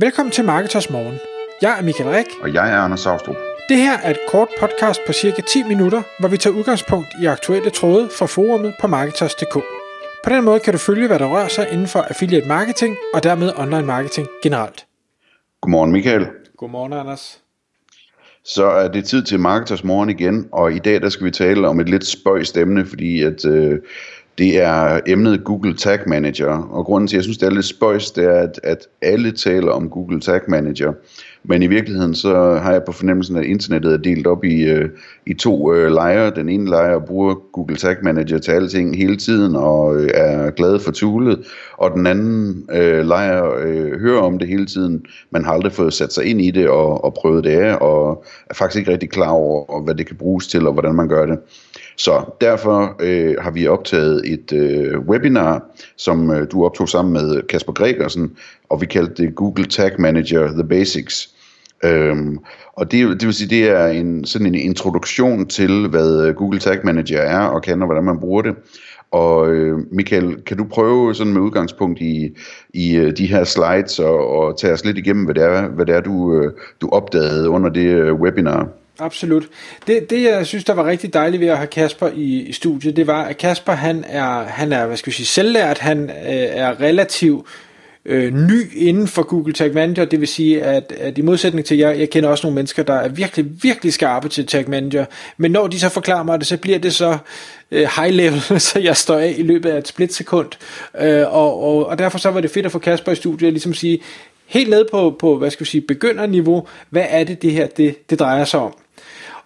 Velkommen til Marketers Morgen. Jeg er Michael Rik. Og jeg er Anders Saustrup. Det her er et kort podcast på cirka 10 minutter, hvor vi tager udgangspunkt i aktuelle tråde fra forumet på Marketers.dk. På den måde kan du følge, hvad der rører sig inden for affiliate marketing og dermed online marketing generelt. Godmorgen Michael. Godmorgen Anders. Så er det tid til Marketers Morgen igen, og i dag der skal vi tale om et lidt spøjst emne, fordi at øh, det er emnet Google Tag Manager. Og grunden til, at jeg synes, det er lidt spøjst, det er, at, at alle taler om Google Tag Manager. Men i virkeligheden så har jeg på fornemmelsen, at internettet er delt op i, øh, i to øh, lejre. Den ene lejr bruger Google Tag Manager til alting hele tiden og øh, er glad for tulet. Og den anden øh, lejr øh, hører om det hele tiden, men har aldrig fået sat sig ind i det og, og prøvet det af, og er faktisk ikke rigtig klar over, hvad det kan bruges til og hvordan man gør det. Så derfor øh, har vi optaget et øh, webinar, som øh, du optog sammen med Kasper Gregersen, og vi kaldte det Google Tag Manager The Basics. Øhm, og det, det vil sige, det er en, sådan en introduktion til, hvad Google Tag Manager er og kan, og hvordan man bruger det. Og øh, Michael, kan du prøve sådan med udgangspunkt i, i øh, de her slides og, og tage os lidt igennem, hvad det er, hvad det er du, øh, du opdagede under det øh, webinar? Absolut. Det, det, jeg synes, der var rigtig dejligt ved at have Kasper i, i studiet, det var, at Kasper, han er, han er hvad skal vi sige, selvlært, han øh, er relativt øh, ny inden for Google Tag Manager, det vil sige, at, at i modsætning til jer, jeg kender også nogle mennesker, der er virkelig, virkelig skarpe til Tag Manager, men når de så forklarer mig det, så bliver det så øh, high level, så jeg står af i løbet af et splitsekund, øh, og, og, og derfor så var det fedt at få Kasper i studiet, ligesom sige, helt ned på, på hvad skal vi sige, begynderniveau, hvad er det, det her det, det drejer sig om.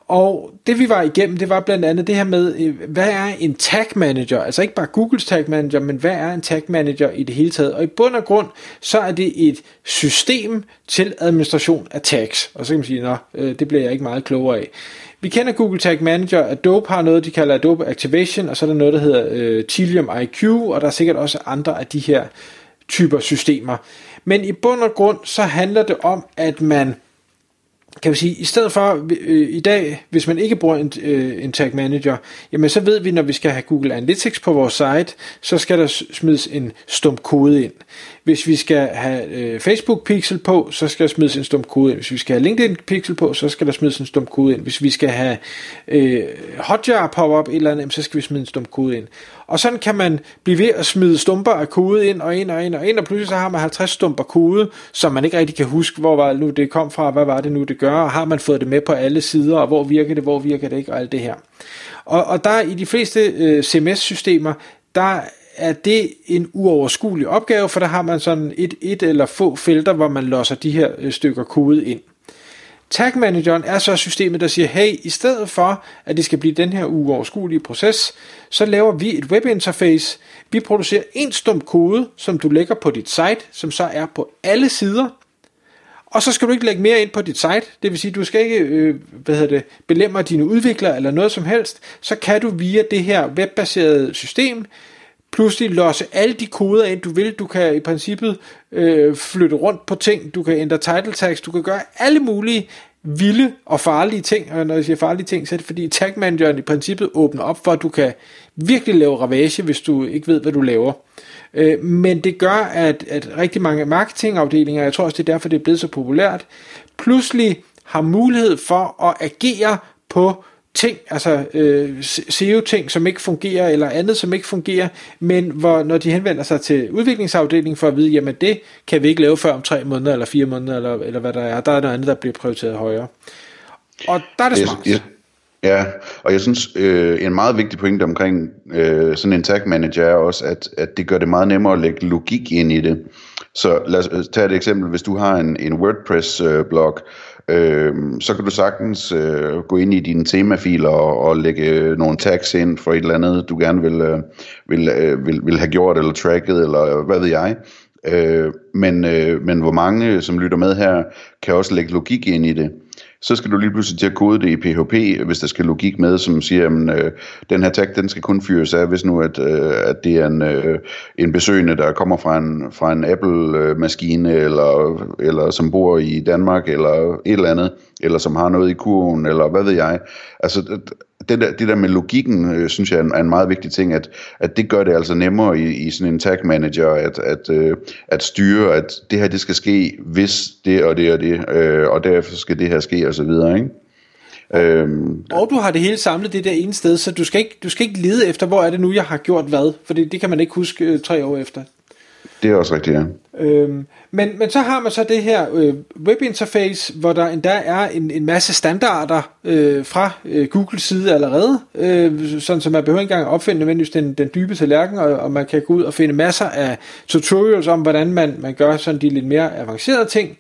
Og det vi var igennem, det var blandt andet det her med, øh, hvad er en tag manager? Altså ikke bare Googles tag manager, men hvad er en tag manager i det hele taget? Og i bund og grund, så er det et system til administration af tags. Og så kan man sige, at øh, det bliver jeg ikke meget klogere af. Vi kender Google Tag Manager. Adobe har noget, de kalder Adobe Activation, og så er der noget, der hedder øh, Tilium IQ, og der er sikkert også andre af de her typer systemer. Men i bund og grund, så handler det om, at man kan vi sige, i stedet for øh, i dag, hvis man ikke bruger en, øh, en tag manager, jamen så ved vi, når vi skal have Google Analytics på vores site, så skal der smides en stump kode ind. Hvis vi skal have øh, Facebook pixel på, så skal der smides en stum kode ind. Hvis vi skal have LinkedIn pixel på, så skal der smides en stum kode ind. Hvis vi skal have øh, Hotjar pop-up et eller andet, så skal vi smide en stum kode ind. Og sådan kan man blive ved at smide stumper af kode ind og ind og ind og ind, og pludselig så har man 50 stumper kode, som man ikke rigtig kan huske, hvor var nu det kom fra, hvad var det nu det gør, og har man fået det med på alle sider, og hvor virker det, hvor virker det ikke, og alt det her. Og, og der i de fleste øh, CMS-systemer, der er det en uoverskuelig opgave, for der har man sådan et, et eller få felter, hvor man låser de her øh, stykker kode ind. Tag Manageren er så systemet, der siger, hey, i stedet for, at det skal blive den her uoverskuelige proces, så laver vi et webinterface. Vi producerer en stump kode, som du lægger på dit site, som så er på alle sider. Og så skal du ikke lægge mere ind på dit site. Det vil sige, du skal ikke øh, hvad hedder det, belemre dine udviklere eller noget som helst. Så kan du via det her webbaserede system pludselig losse alle de koder ind, du vil. Du kan i princippet øh, flytte rundt på ting, du kan ændre title tags, du kan gøre alle mulige vilde og farlige ting, og når jeg siger farlige ting, så er det fordi Tag Manageren i princippet åbner op for, at du kan virkelig lave ravage, hvis du ikke ved, hvad du laver. Øh, men det gør, at, at rigtig mange marketingafdelinger, jeg tror også, det er derfor, det er blevet så populært, pludselig har mulighed for at agere på ting, altså øh, SEO-ting, som ikke fungerer, eller andet, som ikke fungerer, men hvor, når de henvender sig til udviklingsafdelingen for at vide, jamen det kan vi ikke lave før om tre måneder, eller fire måneder, eller, eller hvad der er, der er noget andet, der bliver prioriteret højere. Og der er det smart. Yes, yes. Ja, og jeg synes, øh, en meget vigtig pointe omkring øh, sådan en tag manager er også, at, at det gør det meget nemmere at lægge logik ind i det. Så lad os øh, tage et eksempel. Hvis du har en, en WordPress-blog, øh, øh, så kan du sagtens øh, gå ind i dine temafiler og, og lægge øh, nogle tags ind for et eller andet, du gerne vil, øh, vil, øh, vil, vil have gjort, eller tracket, eller hvad ved jeg. Øh, men, øh, men hvor mange, som lytter med her, kan også lægge logik ind i det så skal du lige pludselig til at kode det i PHP, hvis der skal logik med, som siger, at øh, den her tag, den skal kun fyres af, hvis nu at, øh, at det er en, øh, en besøgende, der kommer fra en, fra en Apple-maskine, eller, eller som bor i Danmark, eller et eller andet, eller som har noget i kurven, eller hvad ved jeg. Altså, det der, det der med logikken, øh, synes jeg er en, er en meget vigtig ting, at, at det gør det altså nemmere i, i sådan en tag manager, at, at, øh, at styre, at det her det skal ske, hvis det og det og det, øh, og derfor skal det her ske, og så videre, ikke? Øhm, og du har det hele samlet det der ene sted, så du skal ikke, du skal ikke lede efter, hvor er det nu, jeg har gjort hvad, for det, det kan man ikke huske øh, tre år efter. Det er også rigtigt, ja. Øhm, men, men så har man så det her øh, webinterface, hvor der endda er en, en masse standarder øh, fra øh, Googles side allerede, øh, sådan så man behøver ikke engang opfinde nødvendigvis den, den dybe tallerken, og, og man kan gå ud og finde masser af tutorials om, hvordan man, man gør sådan de lidt mere avancerede ting.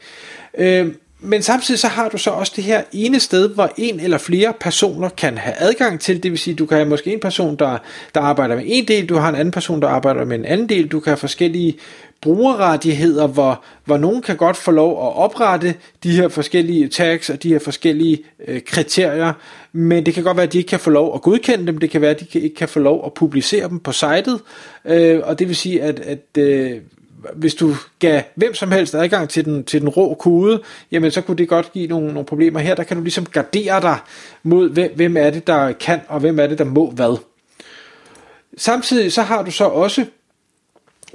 Øh, men samtidig så har du så også det her ene sted, hvor en eller flere personer kan have adgang til. Det vil sige, du kan have måske en person, der, der arbejder med en del, du har en anden person, der arbejder med en anden del. Du kan have forskellige brugerrettigheder, hvor, hvor nogen kan godt få lov at oprette de her forskellige tags og de her forskellige øh, kriterier, men det kan godt være, at de ikke kan få lov at godkende dem, det kan være, at de ikke kan få lov at publicere dem på sitet, øh, og det vil sige, at, at øh, hvis du gav hvem som helst adgang til den, til den rå kode, jamen så kunne det godt give nogle, nogle problemer. Her der kan du ligesom gardere dig mod, hvem, hvem er det, der kan, og hvem er det, der må hvad. Samtidig så har du så også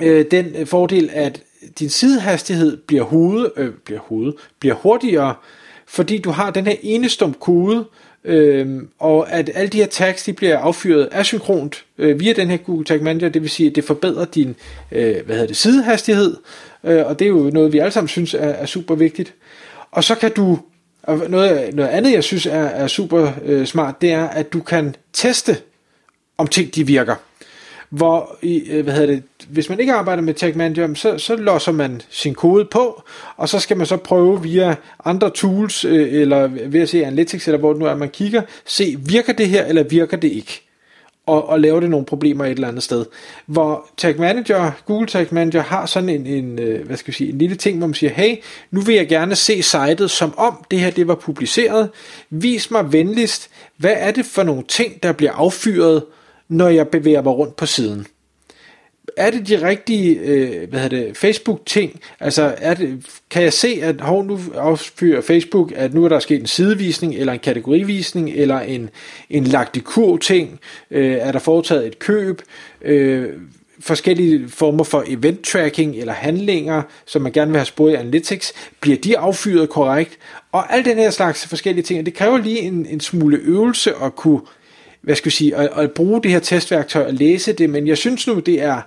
øh, den fordel, at din sidehastighed bliver, hoved, øh, bliver, hoved, bliver hurtigere, fordi du har den her enestum kode, Øhm, og at alle de her tags de bliver affyret asynkront øh, via den her Google Tag Manager, det vil sige, at det forbedrer din øh, hvad hedder det, sidehastighed, øh, og det er jo noget, vi alle sammen synes er, er super vigtigt. Og så kan du, og noget, noget andet, jeg synes er, er super øh, smart, det er, at du kan teste, om ting de virker hvor i, øh, hvad hedder det, hvis man ikke arbejder med Tag Manager, så, så låser man sin kode på, og så skal man så prøve via andre tools, øh, eller ved at se Analytics, eller hvor det nu er, man kigger, se, virker det her, eller virker det ikke? Og, og lave det nogle problemer et eller andet sted. Hvor Tag Manager, Google Tag Manager har sådan en, en, øh, hvad skal vi sige, en lille ting, hvor man siger, hey, nu vil jeg gerne se sitet, som om det her det var publiceret. Vis mig venligst, hvad er det for nogle ting, der bliver affyret, når jeg bevæger mig rundt på siden. Er det de rigtige øh, hvad hedder det, Facebook-ting? Altså, er det, kan jeg se, at hov, nu affyrer Facebook, at nu er der sket en sidevisning, eller en kategorivisning, eller en, en lagt i kur-ting? Øh, er der foretaget et køb? Øh, forskellige former for event tracking eller handlinger, som man gerne vil have sporet i Analytics, bliver de affyret korrekt? Og al den her slags forskellige ting, det kræver lige en, en smule øvelse at kunne hvad skal vi sige, at, at bruge det her testværktøj og læse det, men jeg synes nu, det er,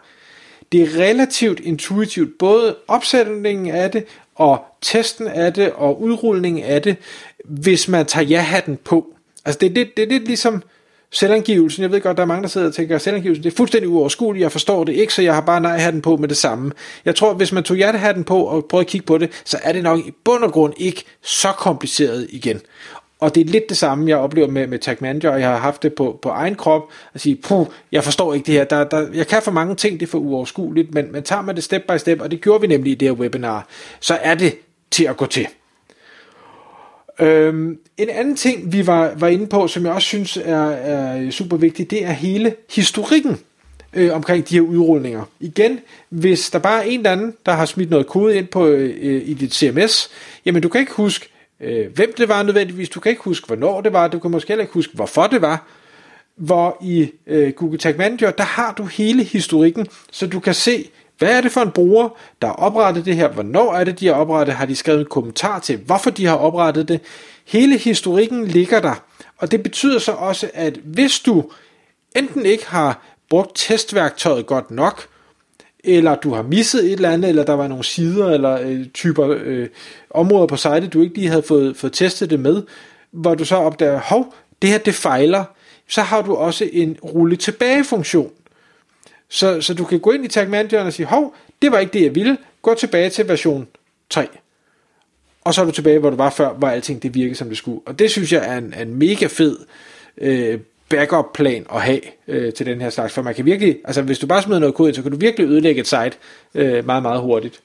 det er relativt intuitivt, både opsætningen af det, og testen af det, og udrulningen af det, hvis man tager ja-hatten på. Altså det er lidt, det er lidt ligesom selvangivelsen. Jeg ved godt, der er mange, der sidder og tænker, at selvangivelsen det er fuldstændig uoverskueligt, jeg forstår det ikke, så jeg har bare nej-hatten på med det samme. Jeg tror, hvis man tog ja-hatten på og prøvede at kigge på det, så er det nok i bund og grund ikke så kompliceret igen. Og det er lidt det samme, jeg oplever med, med Tag Manager, og jeg har haft det på, på egen krop, at sige, puh, jeg forstår ikke det her, der, der, jeg kan for mange ting, det er for uoverskueligt, men, men tager man det step by step, og det gjorde vi nemlig i det her webinar, så er det til at gå til. Øhm, en anden ting, vi var, var inde på, som jeg også synes er, er super vigtigt, det er hele historikken øh, omkring de her udrulninger. Igen, hvis der bare er en eller anden, der har smidt noget kode ind på øh, i dit CMS, jamen du kan ikke huske, øh, hvem det var nødvendigvis, du kan ikke huske, hvornår det var, du kan måske heller ikke huske, hvorfor det var, hvor i øh, Google Tag Manager, der har du hele historikken, så du kan se, hvad er det for en bruger, der har oprettet det her, hvornår er det, de har oprettet, har de skrevet en kommentar til, hvorfor de har oprettet det. Hele historikken ligger der, og det betyder så også, at hvis du enten ikke har brugt testværktøjet godt nok, eller du har misset et eller andet, eller der var nogle sider eller øh, typer øh, områder på sitet, du ikke lige havde fået, fået testet det med, hvor du så opdager, hov, det her det fejler, så har du også en rulle tilbage funktion. Så, så du kan gå ind i Tag Manager og sige, hov, det var ikke det, jeg ville, gå tilbage til version 3. Og så er du tilbage, hvor du var før, hvor alting det virkede, som det skulle. Og det synes jeg er en, en mega fed øh, backup plan at have øh, til den her slags, for man kan virkelig, altså hvis du bare smider noget kode ind, så kan du virkelig ødelægge et site øh, meget, meget hurtigt.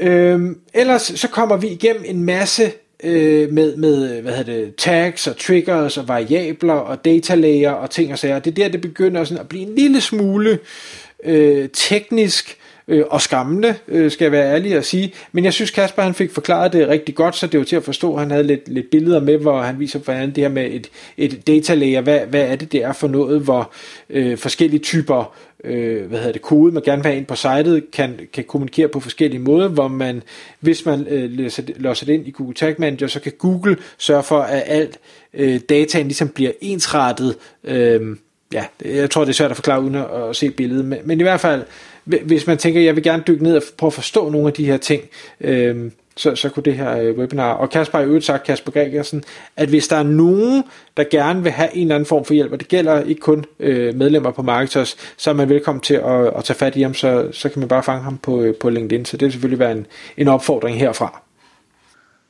Øh, ellers så kommer vi igennem en masse øh, med, med hvad hedder det, tags og triggers og variabler og data layer og ting og sager. Det er der, det begynder sådan at blive en lille smule øh, teknisk, øh, og skræmmende, øh, skal jeg være ærlig at sige. Men jeg synes, Kasper han fik forklaret det rigtig godt, så det var til at forstå. Han havde lidt, lidt billeder med, hvor han viser hvordan det her med et, et data layer, hvad, hvad er det, det er for noget, hvor øh, forskellige typer øh, hvad hedder det, kode, man gerne vil have ind på sitet, kan, kan kommunikere på forskellige måder, hvor man, hvis man øh, låser det ind i Google Tag Manager, så kan Google sørge for, at alt øh, dataen ligesom bliver ensrettet. Øh, ja, jeg tror, det er svært at forklare uden at, at se billedet, men, men i hvert fald, hvis man tænker, jeg vil gerne dykke ned og prøve at forstå nogle af de her ting, øh, så, så kunne det her øh, webinar, og Kasper har jo sagt, Kasper Gregersen, at hvis der er nogen, der gerne vil have en eller anden form for hjælp, og det gælder ikke kun øh, medlemmer på Marketers, så er man velkommen til at, at tage fat i ham, så, så kan man bare fange ham på, øh, på LinkedIn, så det vil selvfølgelig være en, en opfordring herfra.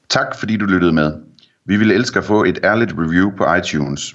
Tak fordi du lyttede med. Vi ville elske at få et ærligt review på iTunes.